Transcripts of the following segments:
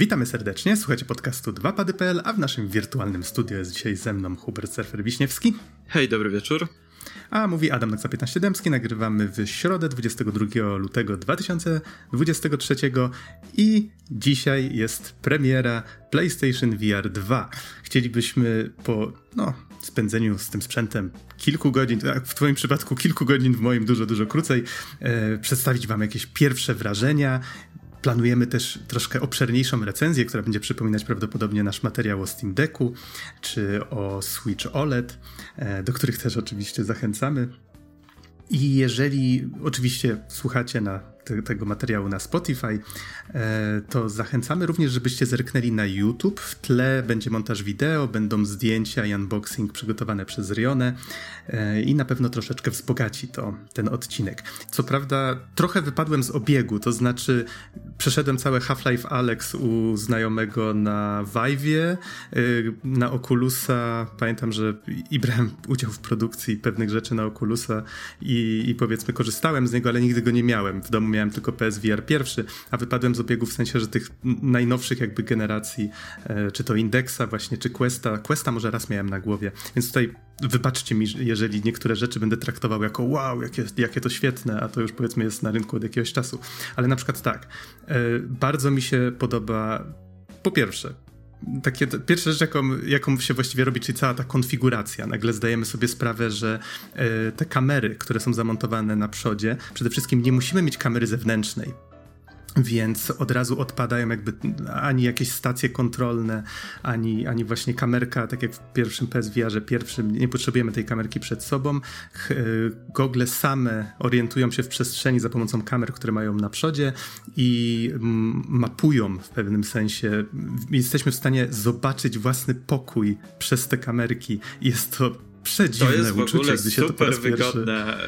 Witamy serdecznie, słuchajcie podcastu 2pady.pl, a w naszym wirtualnym studiu jest dzisiaj ze mną Hubert Surfer-Wiśniewski. Hej, dobry wieczór. A mówi Adam Naksa 15 Dębski, nagrywamy w środę 22 lutego 2023 i dzisiaj jest premiera PlayStation VR 2. Chcielibyśmy po no, spędzeniu z tym sprzętem kilku godzin, w twoim przypadku kilku godzin, w moim dużo, dużo krócej, e, przedstawić wam jakieś pierwsze wrażenia, Planujemy też troszkę obszerniejszą recenzję, która będzie przypominać prawdopodobnie nasz materiał o Steam Decku czy o Switch OLED, e, do których też oczywiście zachęcamy. I jeżeli oczywiście słuchacie na te, tego materiału na Spotify, e, to zachęcamy również, żebyście zerknęli na YouTube. W tle będzie montaż wideo, będą zdjęcia i unboxing przygotowane przez Rionę e, i na pewno troszeczkę wzbogaci to ten odcinek. Co prawda trochę wypadłem z obiegu, to znaczy przeszedłem całe Half-Life Alex u znajomego na Vive'ie, e, na Oculusa. Pamiętam, że i brałem udział w produkcji pewnych rzeczy na Oculusa i, i powiedzmy korzystałem z niego, ale nigdy go nie miałem. W domu miałem tylko PSVR pierwszy, a wypadłem z obiegu w sensie, że tych najnowszych jakby generacji, e, czy to Indexa właśnie, czy Questa, Questa może raz miałem na głowie, więc tutaj wybaczcie mi, jeżeli niektóre rzeczy będę traktował jako wow, jakie, jakie to świetne, a to już powiedzmy jest na rynku od jakiegoś czasu. Ale na przykład tak, e, bardzo mi się podoba po pierwsze, takie pierwsza rzecz, jaką, jaką się właściwie robi, czyli cała ta konfiguracja. Nagle zdajemy sobie sprawę, że e, te kamery, które są zamontowane na przodzie, przede wszystkim nie musimy mieć kamery zewnętrznej więc od razu odpadają jakby ani jakieś stacje kontrolne, ani, ani właśnie kamerka, tak jak w pierwszym PSVR-ze pierwszym, nie potrzebujemy tej kamerki przed sobą. E, gogle same orientują się w przestrzeni za pomocą kamer, które mają na przodzie i mapują w pewnym sensie. Jesteśmy w stanie zobaczyć własny pokój przez te kamerki. Jest to przedziwne to jest w ogóle super wygodne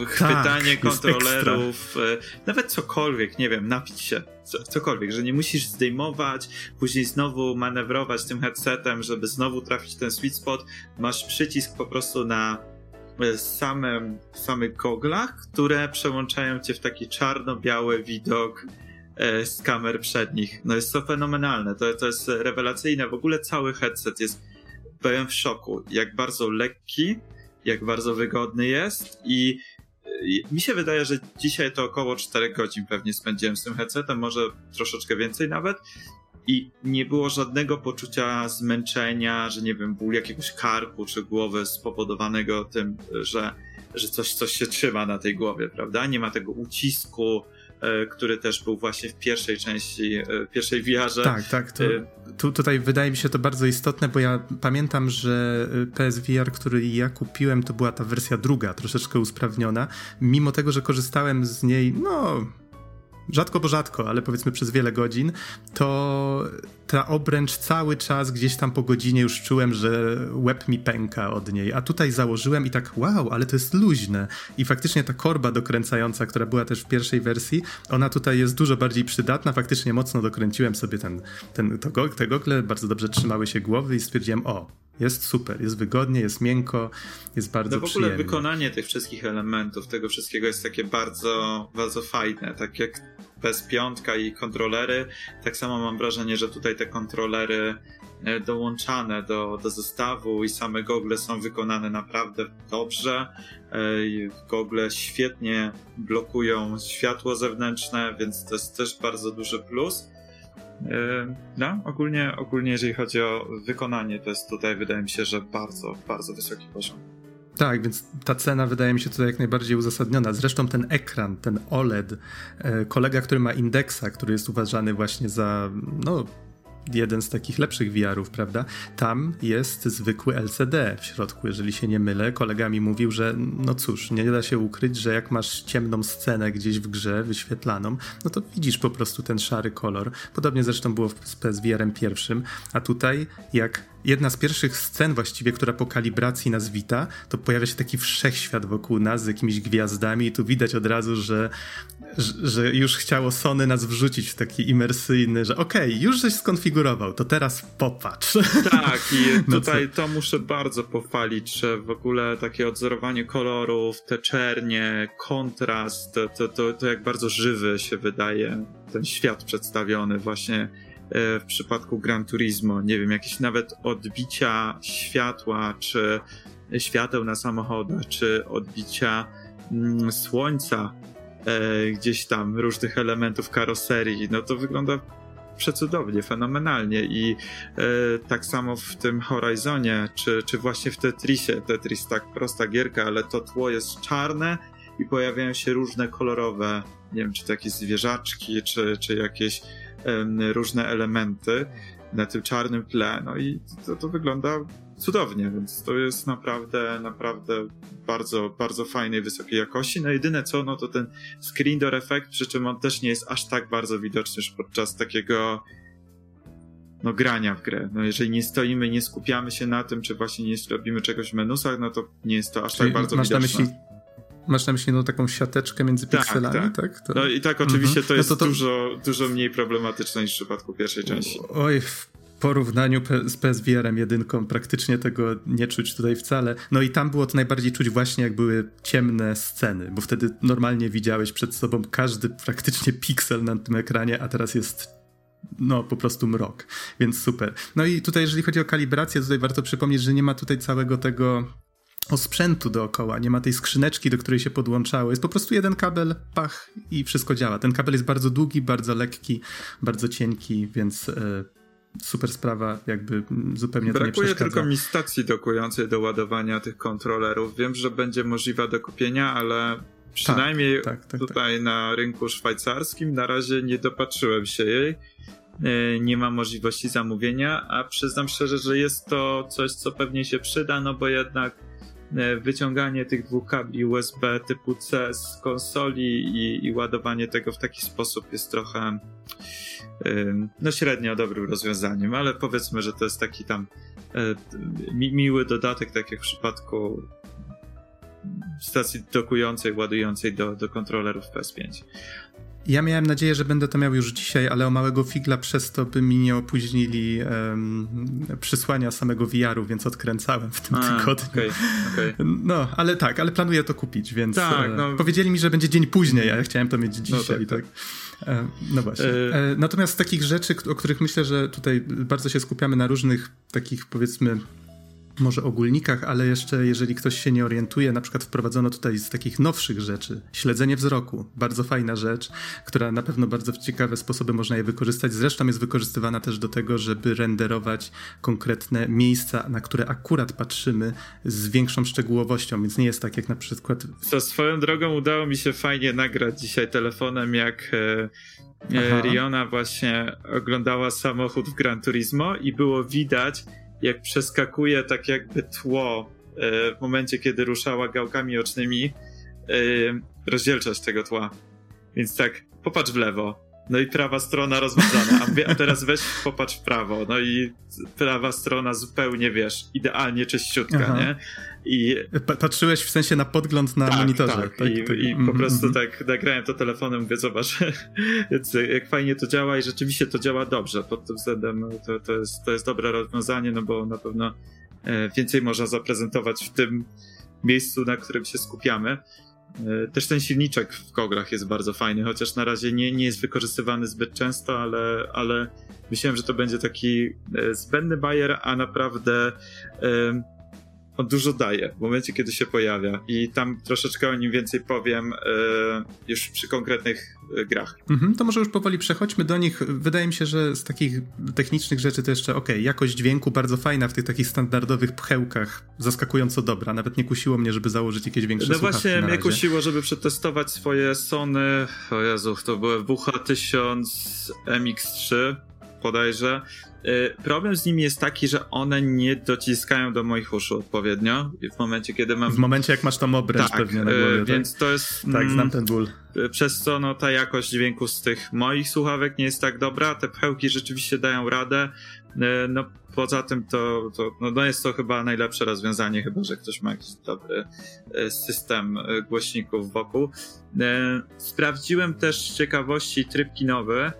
yy, chwytanie tak, kontrolerów, yy, nawet cokolwiek, nie wiem, napić się, co, cokolwiek, że nie musisz zdejmować, później znowu manewrować tym headsetem, żeby znowu trafić ten sweet spot, masz przycisk po prostu na e, samym, samych goglach, które przełączają cię w taki czarno-biały widok z kamer przednich. No jest to fenomenalne, to, to jest rewelacyjne, w ogóle cały headset jest byłem w szoku, jak bardzo lekki, jak bardzo wygodny jest i mi się wydaje, że dzisiaj to około 4 godzin pewnie spędziłem z tym headsetem, może troszeczkę więcej nawet. I nie było żadnego poczucia zmęczenia, że nie wiem, ból jakiegoś karku czy głowy spowodowanego tym, że, że coś, coś się trzyma na tej głowie, prawda? Nie ma tego ucisku, który też był właśnie w pierwszej części, e, pierwszej wiarze. Tak, tak. To, e, tu, tutaj wydaje mi się to bardzo istotne, bo ja pamiętam, że PSVR, który ja kupiłem, to była ta wersja druga, troszeczkę usprawniona. Mimo tego, że korzystałem z niej, no rzadko bo rzadko, ale powiedzmy przez wiele godzin, to ta obręcz cały czas gdzieś tam po godzinie już czułem, że łeb mi pęka od niej, a tutaj założyłem i tak wow, ale to jest luźne. I faktycznie ta korba dokręcająca, która była też w pierwszej wersji, ona tutaj jest dużo bardziej przydatna, faktycznie mocno dokręciłem sobie ten, ten, to, te gogle, bardzo dobrze trzymały się głowy i stwierdziłem, o, jest super, jest wygodnie, jest miękko, jest bardzo No w ogóle przyjemnie. wykonanie tych wszystkich elementów, tego wszystkiego jest takie bardzo, bardzo fajne. Tak jak PS5 i kontrolery, tak samo mam wrażenie, że tutaj te kontrolery e, dołączane do, do zestawu i same gogle są wykonane naprawdę dobrze. E, gogle świetnie blokują światło zewnętrzne, więc to jest też bardzo duży plus. E, no, ogólnie, ogólnie jeżeli chodzi o wykonanie, to jest tutaj wydaje mi się, że bardzo, bardzo wysoki poziom. Tak, więc ta cena wydaje mi się tutaj jak najbardziej uzasadniona. Zresztą ten ekran, ten OLED, e, kolega, który ma indeksa, który jest uważany właśnie za no, jeden z takich lepszych VR-ów, prawda? Tam jest zwykły LCD w środku, jeżeli się nie mylę. Kolega mi mówił, że no cóż, nie da się ukryć, że jak masz ciemną scenę gdzieś w grze wyświetlaną, no to widzisz po prostu ten szary kolor. Podobnie zresztą było z PSVR-em pierwszym, a tutaj jak jedna z pierwszych scen właściwie, która po kalibracji nas wita, to pojawia się taki wszechświat wokół nas z jakimiś gwiazdami i tu widać od razu, że, że już chciało Sony nas wrzucić w taki imersyjny, że okej, okay, już żeś skonfigurował, to teraz popatrz. Tak, i no tutaj to muszę bardzo pochwalić, że w ogóle takie odzorowanie kolorów, te czernie, kontrast, to, to, to, to jak bardzo żywy się wydaje ten świat przedstawiony właśnie w przypadku Gran Turismo. Nie wiem, jakieś nawet odbicia światła, czy świateł na samochodach, czy odbicia mm, słońca e, gdzieś tam, różnych elementów karoserii. No to wygląda przecudownie, fenomenalnie i e, tak samo w tym Horizonie, czy, czy właśnie w Tetrisie, Tetris tak prosta gierka, ale to tło jest czarne i pojawiają się różne kolorowe, nie wiem, czy to jakieś zwierzaczki, czy, czy jakieś różne elementy na tym czarnym tle, no i to, to wygląda cudownie, więc to jest naprawdę, naprawdę bardzo, bardzo fajnej, wysokiej jakości. No jedyne co, no to ten screen door effect, przy czym on też nie jest aż tak bardzo widoczny już podczas takiego no grania w grę. No jeżeli nie stoimy, nie skupiamy się na tym, czy właśnie nie robimy czegoś w menusach, no to nie jest to aż Czyli tak bardzo masz widoczne. Na myśli, masz na myśli no, taką siateczkę między tak, pikselami, tak? tak? To... No i tak oczywiście mhm. to jest no to, to... Dużo, dużo mniej problematyczne niż w przypadku pierwszej części. Oj, porównaniu z PSVR-em jedynką praktycznie tego nie czuć tutaj wcale. No i tam było to najbardziej czuć właśnie jak były ciemne sceny, bo wtedy normalnie widziałeś przed sobą każdy praktycznie piksel na tym ekranie, a teraz jest no po prostu mrok, więc super. No i tutaj jeżeli chodzi o kalibrację, tutaj warto przypomnieć, że nie ma tutaj całego tego osprzętu dookoła, nie ma tej skrzyneczki, do której się podłączało. Jest po prostu jeden kabel, pach i wszystko działa. Ten kabel jest bardzo długi, bardzo lekki, bardzo cienki, więc e, super sprawa, jakby zupełnie Brakuje to nie przeszkadza. tylko mi stacji dokującej do ładowania tych kontrolerów. Wiem, że będzie możliwa do kupienia, ale przynajmniej tak, tak, tak, tutaj tak. na rynku szwajcarskim na razie nie dopatrzyłem się jej. E, nie ma możliwości zamówienia, a przyznam szczerze, że jest to coś, co pewnie się przyda, no bo jednak wyciąganie tych dwóch kabli USB typu C z konsoli i, i ładowanie tego w taki sposób jest trochę no średnio dobrym rozwiązaniem, ale powiedzmy, że to jest taki tam e, mi miły dodatek, tak jak w przypadku stacji dokującej, ładującej do, do kontrolerów PS5. Ja miałem nadzieję, że będę to miał już dzisiaj, ale o małego figla przez to by mi nie opóźnili um, przysłania samego VR-u, więc odkręcałem w tym A, tygodniu. Okay, okay. No, ale tak, ale planuję to kupić, więc tak, e, no. powiedzieli mi, że będzie dzień później, a ja chciałem to mieć no dzisiaj, no tak. tak. E, no właśnie. E... Natomiast z takich rzeczy, o których myślę, że tutaj bardzo się skupiamy na różnych takich powiedzmy może ogólnikach, ale jeszcze jeżeli ktoś się nie orientuje, na przykład wprowadzono tutaj z takich nowszych rzeczy śledzenie wzroku. Bardzo fajna rzecz, która na pewno bardzo w ciekawe sposoby można je wykorzystać. Zresztą jest wykorzystywana też do tego, żeby renderować konkretne miejsca, na które akurat patrzymy z większą szczegółowością, więc nie jest tak jak na przykład. To swoją drogą udało mi się fajnie nagrać dzisiaj telefonem, jak. E... e Riona właśnie oglądała samochód w Gran Turismo i było widać, jak przeskakuje tak jakby tło e, w momencie, kiedy ruszała gałkami ocznymi, e, rozdzielczość tego tła. Więc tak, popatrz w lewo, no i prawa strona rozmazana, a teraz weź popatrz w prawo, no i prawa strona zupełnie, wiesz, idealnie czyściutka, Aha. nie? I... Patrzyłeś w sensie na podgląd na tak, monitorze. Tak, tak, I, tak. i po mm, prostu mm, tak nagrałem to telefonem, mówię, zobacz, jak fajnie to działa i rzeczywiście to działa dobrze. Pod tym względem to, to, jest, to jest dobre rozwiązanie, no bo na pewno e, więcej można zaprezentować w tym miejscu, na którym się skupiamy. E, też ten silniczek w koglach jest bardzo fajny, chociaż na razie nie, nie jest wykorzystywany zbyt często, ale, ale myślałem, że to będzie taki e, zbędny bajer, a naprawdę on dużo daje w momencie, kiedy się pojawia. I tam troszeczkę o nim więcej powiem e, już przy konkretnych e, grach. Mhm, to może już powoli przechodźmy do nich. Wydaje mi się, że z takich technicznych rzeczy to jeszcze ok, jakość dźwięku bardzo fajna w tych takich standardowych pchełkach, zaskakująco dobra. Nawet nie kusiło mnie, żeby założyć jakieś większe No właśnie mnie kusiło, żeby przetestować swoje Sony, o Jezu, to były WH-1000 MX3 bodajże Y, problem z nimi jest taki, że one nie dociskają do moich uszu odpowiednio w momencie, kiedy mam... W momencie, jak masz tam obręcz tak, pewnie na głowie. Tak? Więc tak? to jest... Tak, znam mm, ten ból. Y, przez co no, ta jakość dźwięku z tych moich słuchawek nie jest tak dobra. Te pchełki rzeczywiście dają radę. Y, no poza tym to, to no, no jest to chyba najlepsze rozwiązanie, chyba że ktoś ma jakiś dobry system głośników wokół. Sprawdziłem też z ciekawości tryb kinowy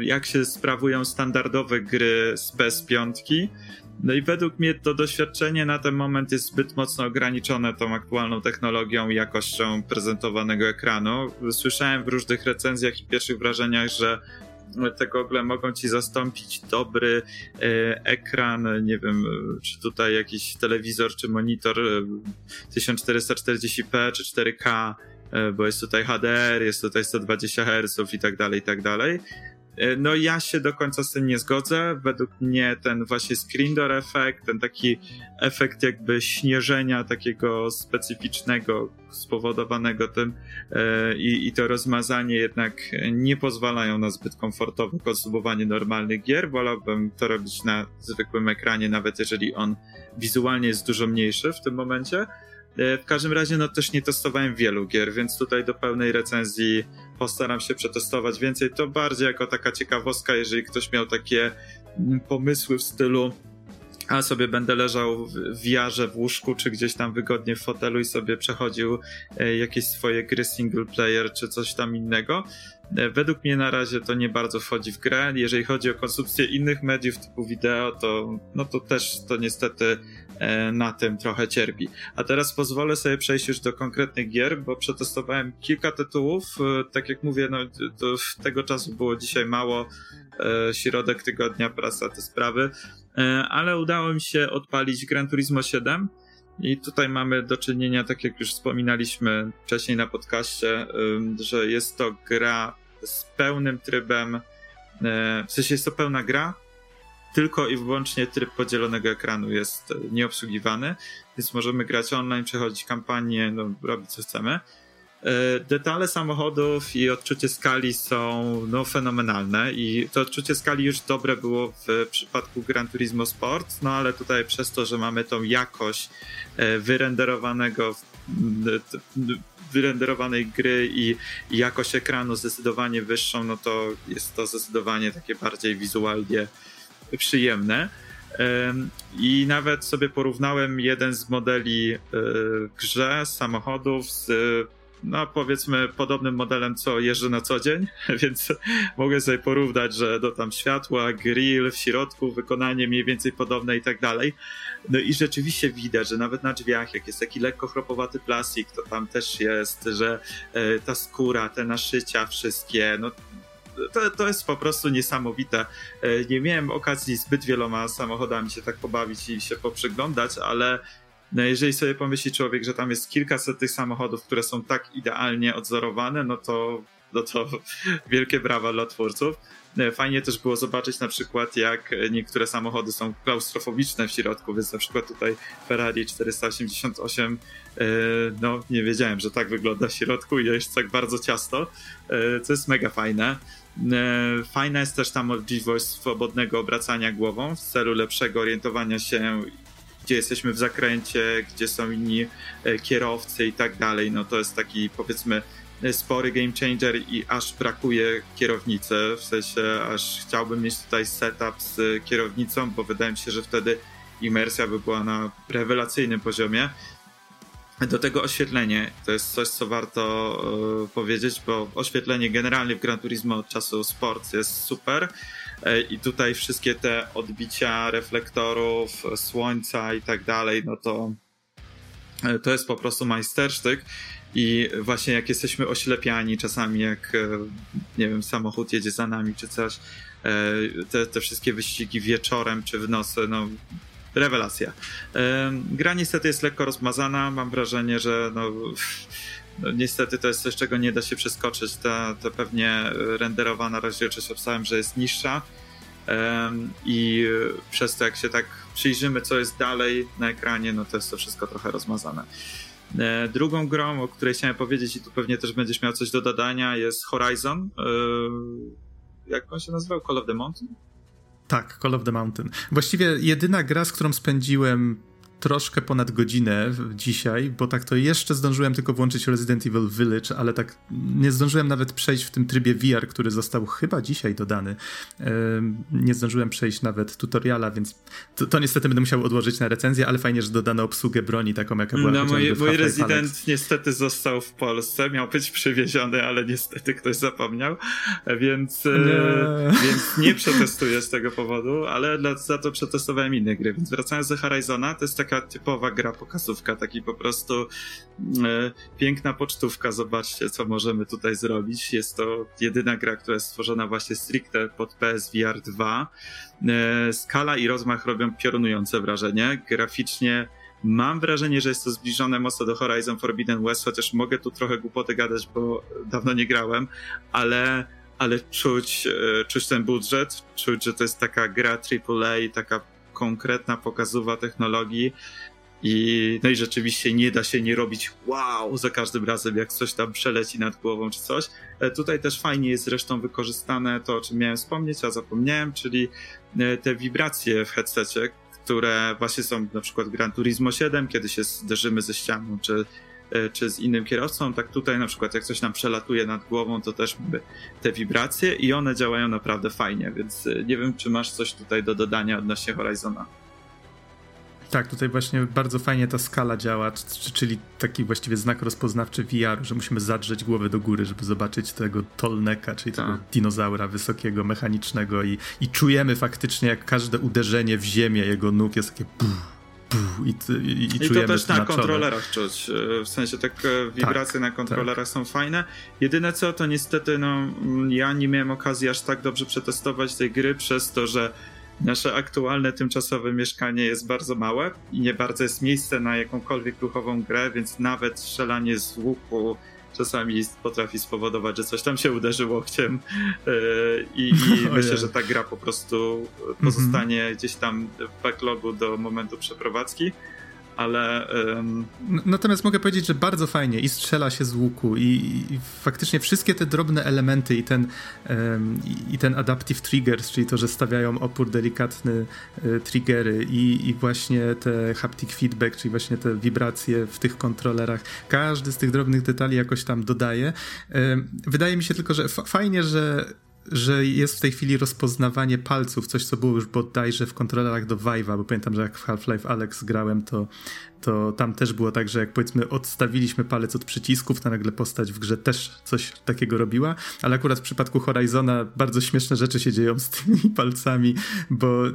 jak się sprawują standardowe gry z PS5. No i według mnie to doświadczenie na ten moment jest zbyt mocno ograniczone tą aktualną technologią i jakością prezentowanego ekranu. Słyszałem w różnych recenzjach i pierwszych wrażeniach, że te gogle mogą ci zastąpić dobry e, ekran, nie wiem, czy tutaj jakiś telewizor, czy monitor 1440p, czy 4K, e, bo jest tutaj HDR, jest tutaj 120 Hz i tak dalej, i tak dalej. E, no ja się do końca z tym nie zgodzę. Według mnie ten właśnie screen door efekt, ten taki efekt jakby śnieżenia takiego specyficznego, spowodowanego tym e, i, i to rozmazanie jednak nie pozwalają na zbyt komfortowe konsumowanie normalnych gier. Wolałbym to robić na zwykłym ekranie, nawet jeżeli on wizualnie jest dużo mniejszy w tym momencie. E, w każdym razie, no też nie testowałem wielu gier, więc tutaj do pełnej recenzji postaram się przetestować więcej. To bardziej jako taka ciekawostka, jeżeli ktoś miał takie mm, pomysły w stylu a sobie będę leżał w wiarze w łóżku, czy gdzieś tam wygodnie w fotelu i sobie przechodził e, jakieś swoje gry single player, czy coś tam innego. E, według mnie na razie to nie bardzo wchodzi w grę. Jeżeli chodzi o konsumpcję innych mediów typu wideo, to, no to też to niestety na tym trochę cierpi. A teraz pozwolę sobie przejść już do konkretnych gier, bo przetestowałem kilka tytułów. E, tak jak mówię, no, tego czasu było dzisiaj mało. E, środek tygodnia, prasa, te sprawy. Ale udało mi się odpalić Gran Turismo 7. I tutaj mamy do czynienia, tak jak już wspominaliśmy wcześniej na podcaście, że jest to gra z pełnym trybem, w sensie jest to pełna gra, tylko i wyłącznie tryb podzielonego ekranu jest e, nieobsługiwany, więc możemy grać online, przechodzić kampanię, no, robić co chcemy. E, detale samochodów i odczucie skali są no, fenomenalne i to odczucie skali już dobre było w przypadku Gran Turismo Sport, no ale tutaj przez to, że mamy tą jakość e, wyrenderowanego wyrenderowanej gry i, i jakość ekranu zdecydowanie wyższą, no to jest to zdecydowanie takie bardziej wizualnie przyjemne. I nawet sobie porównałem jeden z modeli e, grze samochodów z no powiedzmy podobnym modelem, co jeżdżę na co dzień, więc mogę sobie porównać, że do tam światła, grill w środku, wykonanie mniej więcej podobne i tak dalej. No i rzeczywiście widać, że nawet na drzwiach, jak jest taki lekko chropowaty plastik, to tam też jest, że e, ta skóra, te naszycia wszystkie, no to, to jest po prostu niesamowite. E, nie miałem okazji zbyt wieloma samochodami się tak pobawić i się poprzyglądać, ale no jeżeli sobie pomyśli człowiek, że tam jest kilkaset tych samochodów, które są tak idealnie odzorowane, no to, no to wielkie brawa dla twórców. E, fajnie też było zobaczyć na przykład, jak niektóre samochody są klaustrofobiczne w środku, więc na przykład tutaj Ferrari 488, e, no nie wiedziałem, że tak wygląda w środku i jest tak bardzo ciasto, co jest mega fajne. E, fajna jest też ta możliwość swobodnego obracania głową w celu lepszego orientowania się, gdzie jesteśmy w zakręcie, gdzie są inni e, kierowcy i tak dalej. No to jest taki powiedzmy spory game changer i aż brakuje kierownicy, w sensie aż chciałbym mieć tutaj setup z kierownicą, bo wydaje mi się, że wtedy imersja by była na rewelacyjnym poziomie. Do tego oświetlenie to jest coś, co warto y, powiedzieć, bo oświetlenie generalnie w Gran Turismo od czasu Sport jest super. Y, I tutaj wszystkie te odbicia reflektorów, słońca i tak dalej, no to y, to jest po prostu majstersztyk. I właśnie jak jesteśmy oślepiani czasami, jak nie wiem, samochód jedzie za nami czy coś, te, te wszystkie wyścigi wieczorem czy w nocy, no rewelacja. Gra niestety jest lekko rozmazana. Mam wrażenie, że no, no, niestety to jest coś, czego nie da się przeskoczyć. Ta, ta pewnie renderowana rozdzielczość obstałem, że jest niższa. I przez to, jak się tak przyjrzymy, co jest dalej na ekranie, no to jest to wszystko trochę rozmazane. E, drugą grą, o której chciałem powiedzieć, i tu pewnie też będziesz miał coś do dodania, jest Horizon. E, jak on się nazywał? Call of the Mountain? Tak, Call of the Mountain. Właściwie jedyna gra, z którą spędziłem troszkę ponad godzinę dzisiaj, bo tak to jeszcze zdążyłem tylko włączyć Resident Evil Village, ale tak nie zdążyłem nawet przejść w tym trybie VR, który został chyba dzisiaj dodany. Nie zdążyłem przejść nawet tutoriala, więc to, to niestety będę musiał odłożyć na recenzję, ale fajnie, że dodano obsługę broni taką, jaka była No mój, mój Resident Alex. niestety został w Polsce, miał być przywieziony, ale niestety ktoś zapomniał, więc e, nie, więc nie przetestuję z tego powodu, ale dla, za to przetestowałem inne gry, więc wracając do Horizona, to jest taka taka typowa gra pokazówka, taki po prostu e, piękna pocztówka. Zobaczcie, co możemy tutaj zrobić. Jest to jedyna gra, która jest stworzona właśnie stricte pod PSVR 2. E, skala i rozmach robią piorunujące wrażenie. Graficznie Mam wrażenie, że jest to zbliżone mocno do Horizon Forbidden West, chociaż mogę tu trochę głupoty gadać, bo dawno nie grałem, ale, ale czuć, e, czuć ten budżet, czuć, że to jest taka gra AAA, taka konkretna pokazuwa technologii i, no i rzeczywiście nie da się nie robić wow za każdym razem, jak coś tam przeleci nad głową czy coś. E, tutaj też fajnie jest zresztą wykorzystane to, o czym miałem wspomnieć, a zapomniałem, czyli e, te wibracje w headsetie, które właśnie są na przykład Gran Turismo 7, kiedy się zderzymy ze ścianą, czy, czy z innym kierowcą, tak tutaj na przykład jak coś nam przelatuje nad głową, to też mamy te wibracje i one działają naprawdę fajnie, więc e, nie wiem, czy masz coś tutaj do dodania odnośnie Horizona. Tak, tutaj właśnie bardzo fajnie ta skala działa, czyli taki właściwie znak rozpoznawczy VR, że musimy zadrzeć głowę do góry, żeby zobaczyć tego tolneka, czyli tego tak. dinozaura wysokiego, mechanicznego i, i czujemy faktycznie, jak każde uderzenie w ziemię jego nóg jest takie i, i, i, I to też na kontrolerach czuć. E, w sensie tak wibracje tak, na kontrolerach tak. są fajne. Jedyne co, to niestety no, ja nie miałem okazji aż tak dobrze przetestować tej gry przez to, że Nasze aktualne tymczasowe mieszkanie jest bardzo małe i nie bardzo jest miejsce na jakąkolwiek ruchową grę, więc nawet strzelanie z łuku czasami potrafi spowodować, że coś tam się uderzy łokciem yy, i, i myślę, że ta gra po prostu pozostanie mm -hmm. gdzieś tam w backlogu do momentu przeprowadzki ale. Um... Natomiast mogę powiedzieć, że bardzo fajnie i strzela się z łuku, i, i faktycznie wszystkie te drobne elementy, i ten, um, i, ten adaptive triggers, czyli to, że stawiają opór delikatny y, triggery, i, i właśnie te haptic feedback, czyli właśnie te wibracje w tych kontrolerach, każdy z tych drobnych detali jakoś tam dodaje. Um, wydaje mi się tylko, że fajnie, że że jest w tej chwili rozpoznawanie palców, coś co było już bodajże w kontrolerach do Vive'a, bo pamiętam, że jak w Half-Life Alex grałem, to to tam też było tak, że jak powiedzmy odstawiliśmy palec od przycisków, to nagle postać w grze też coś takiego robiła, ale akurat w przypadku Horizona bardzo śmieszne rzeczy się dzieją z tymi palcami, bo e,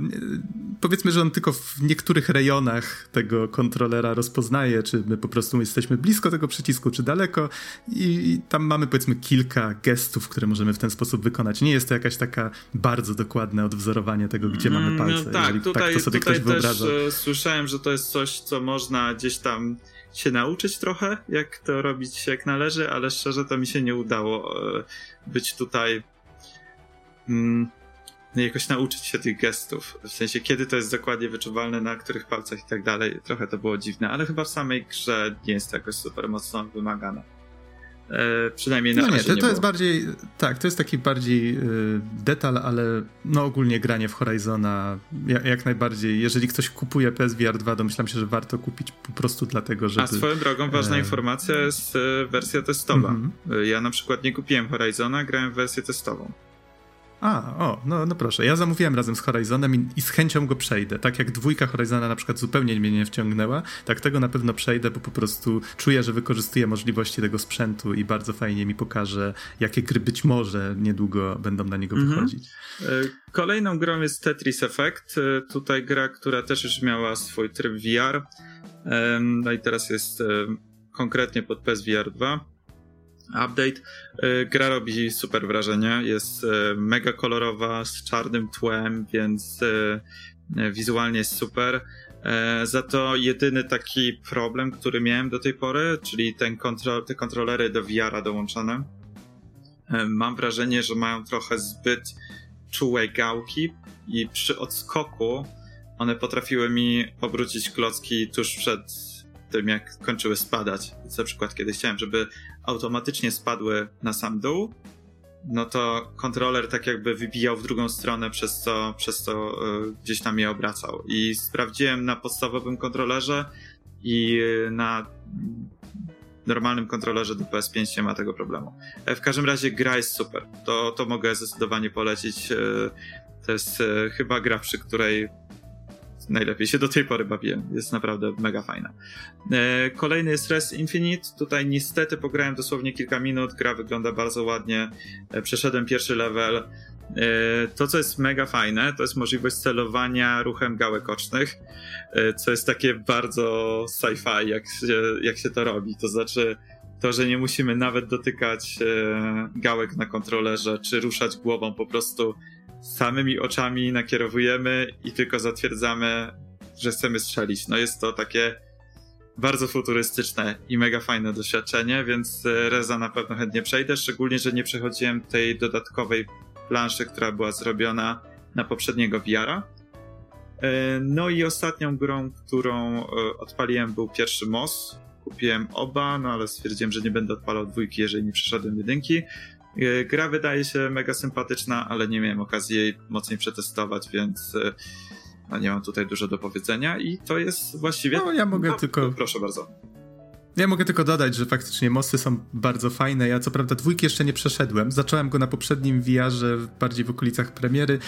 powiedzmy, że on tylko w niektórych rejonach tego kontrolera rozpoznaje, czy my po prostu jesteśmy blisko tego przycisku, czy daleko i, tam mamy powiedzmy kilka gestów, które możemy w ten sposób wykonać. Nie jest to jakaś taka bardzo dokładne odwzorowanie tego, gdzie mamy mm, palce. No tak, tutaj, tak to sobie ktoś wyobraża. Też, e, słyszałem, że to jest coś, co można można gdzieś tam się nauczyć trochę, jak to robić jak należy, ale szczerze to mi się nie udało e, być tutaj. Mm, jakoś nauczyć się tych gestów. W sensie, kiedy to jest dokładnie wyczuwalne, na których palcach i tak dalej. Trochę to było dziwne, ale chyba w samej grze nie jest to jakoś super mocno wymagane. E, przynajmniej na no nie, to, to jest bardziej, tak, to jest taki bardziej y, detal, ale no ogólnie granie w Horizona jak, jak, najbardziej, jeżeli ktoś kupuje PSVR 2, domyślam się, że warto kupić po prostu dlatego, żeby... A swoją drogą ważna e... informacja jest e, wersja testowa. Mm -hmm. Ja na przykład nie kupiłem Horizona, grałem w wersję testową. A, o, no, no proszę. Ja zamówiłem razem z Horizonem i, i, z chęcią go przejdę. Tak jak dwójka Horizona na przykład zupełnie mnie nie wciągnęła, tak tego na pewno przejdę, bo po prostu czuję, że wykorzystuję możliwości tego sprzętu i bardzo fajnie mi pokaże, jakie gry być może niedługo będą na niego mhm. wychodzić. E, kolejną grą jest Tetris Effect. E, tutaj gra, która też już miała swój tryb VR. No i teraz jest konkretnie pod PSVR 2 update. E, gra robi super wrażenie, jest e, mega kolorowa, z czarnym tłem, więc e, wizualnie jest super. Za to jedyny taki problem, który miałem do tej pory, czyli ten te kontrolery do VR-a dołączone, mam wrażenie, że mają trochę zbyt czułe gałki i przy odskoku one potrafiły mi obrócić klocki tuż przed tym, jak kończyły spadać. Na przykład, kiedy chciałem, żeby automatycznie spadły na sam dół, no to kontroler tak jakby wybijał w drugą stronę, przez co, przez co y, gdzieś tam je obracał. I sprawdziłem na podstawowym kontrolerze i na normalnym kontrolerze do PS5 nie ma tego problemu. E, w każdym razie gra jest super. To, to mogę zdecydowanie polecić. E, to jest chyba gra, przy której najlepiej się do tej pory bawiłem. Jest naprawdę mega fajna. E, kolejny jest Res Infinite. Tutaj niestety pograłem dosłownie kilka minut. Gra wygląda bardzo ładnie. E, przeszedłem pierwszy level. To, co jest mega fajne, to jest możliwość celowania ruchem gałek ocznych, co jest takie bardzo sci-fi, jak się, jak się to robi. To znaczy, to, że nie musimy nawet dotykać gałek na kontrolerze, czy ruszać głową, po prostu samymi oczami nakierowujemy i tylko zatwierdzamy, że chcemy strzelić. No jest to takie bardzo futurystyczne i mega fajne doświadczenie, więc e, Reza na pewno chętnie przejdę, szczególnie, że nie przechodziłem tej dodatkowej planszy, która była zrobiona na poprzedniego VR-a. E, no i ostatnią grą, którą e, odpaliłem był pierwszy MOS. Kupiłem oba, no ale stwierdziłem, że nie będę odpalał dwójki, jeżeli nie przeszedłem jedynki. Gra wydaje się mega sympatyczna, ale nie miałem okazji jej mocniej przetestować, więc no nie mam tutaj dużo do powiedzenia i to jest właściwie... No ja mogę no, tylko... Proszę bardzo. Ja mogę tylko dodać, że faktycznie mosty są bardzo fajne. Ja co prawda dwójki jeszcze nie przeszedłem. Zacząłem go na poprzednim VR-ze, bardziej w okolicach premiery.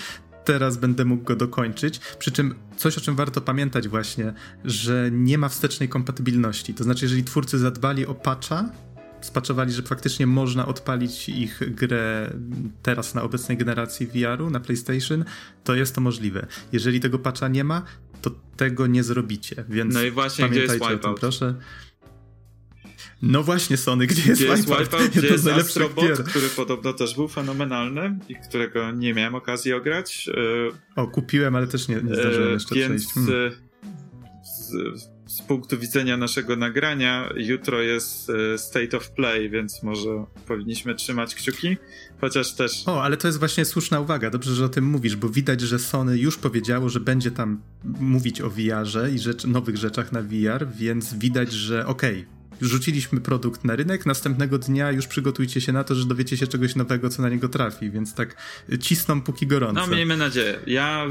Teraz będę mógł go dokończyć. Przy czym coś, o czym warto pamiętać właśnie, że nie ma wstecznej kompatybilności. To znaczy, jeżeli twórcy zadbali o patcha, spaczowali, że faktycznie można odpalić ich grę teraz na obecnej generacji VR-u, na PlayStation, to jest to możliwe. Jeżeli tego patcha nie ma, to tego nie zrobicie, więc No i właśnie, pamiętajcie gdzie jest o tym, proszę. No właśnie, Sony, gdzie jest gdzie? Jest wipeout gdzie jest, jest Astrobot, który podobno też był fenomenalny i którego nie miałem okazji ograć. O, kupiłem, ale też nie, nie zdążyłem jeszcze więc przejść. Hmm. Z, z punktu widzenia naszego nagrania, jutro jest e, State of Play, więc może powinniśmy trzymać kciuki, chociaż też... O, ale to jest właśnie słuszna uwaga, dobrze, że o tym mówisz, bo widać, że Sony już powiedziało, że będzie tam mówić o VR-ze i rzecz, nowych rzeczach na VR, więc widać, że okej, okay, rzuciliśmy produkt na rynek, następnego dnia już przygotujcie się na to, że dowiecie się czegoś nowego, co na niego trafi, więc tak cisną póki gorąco. No, miejmy nadzieję. Ja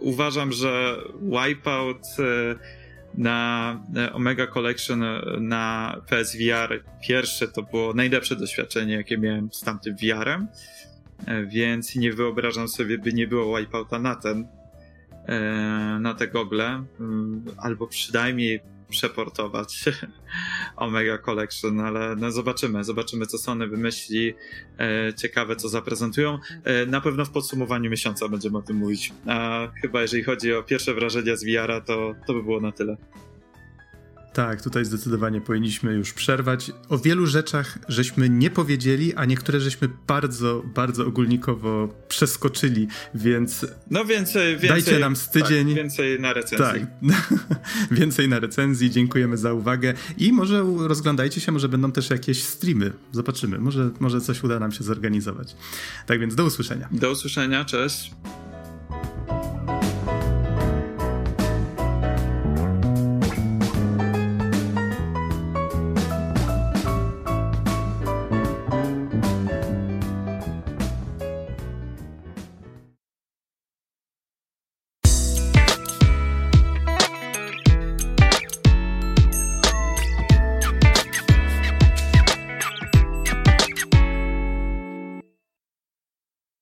uważam, że Wipeout e, na Omega Collection na PSVR pierwsze to było najlepsze doświadczenie, jakie miałem z tamtym VR-em, e, więc nie wyobrażam sobie, by nie było Wipeouta na ten, e, na te gogle, mm, albo przynajmniej przeportować Omega Collection, ale no zobaczymy, zobaczymy co Sony wymyśli, e, ciekawe co zaprezentują. E, na pewno w podsumowaniu miesiąca będziemy o tym mówić, a chyba jeżeli chodzi o pierwsze wrażenia z VR-a, to, to by było na tyle. Tak, tutaj zdecydowanie powinniśmy już przerwać. O wielu rzeczach żeśmy nie powiedzieli, a niektóre żeśmy bardzo, bardzo ogólnikowo przeskoczyli, więc. No więcej, więcej dajcie nam z tydzień. Tak, więcej na recenzji. Tak, więcej na recenzji. Dziękujemy za uwagę i może rozglądajcie się, może będą też jakieś streamy. Zobaczymy, może, może coś uda nam się zorganizować. Tak więc do usłyszenia. Do usłyszenia, cześć.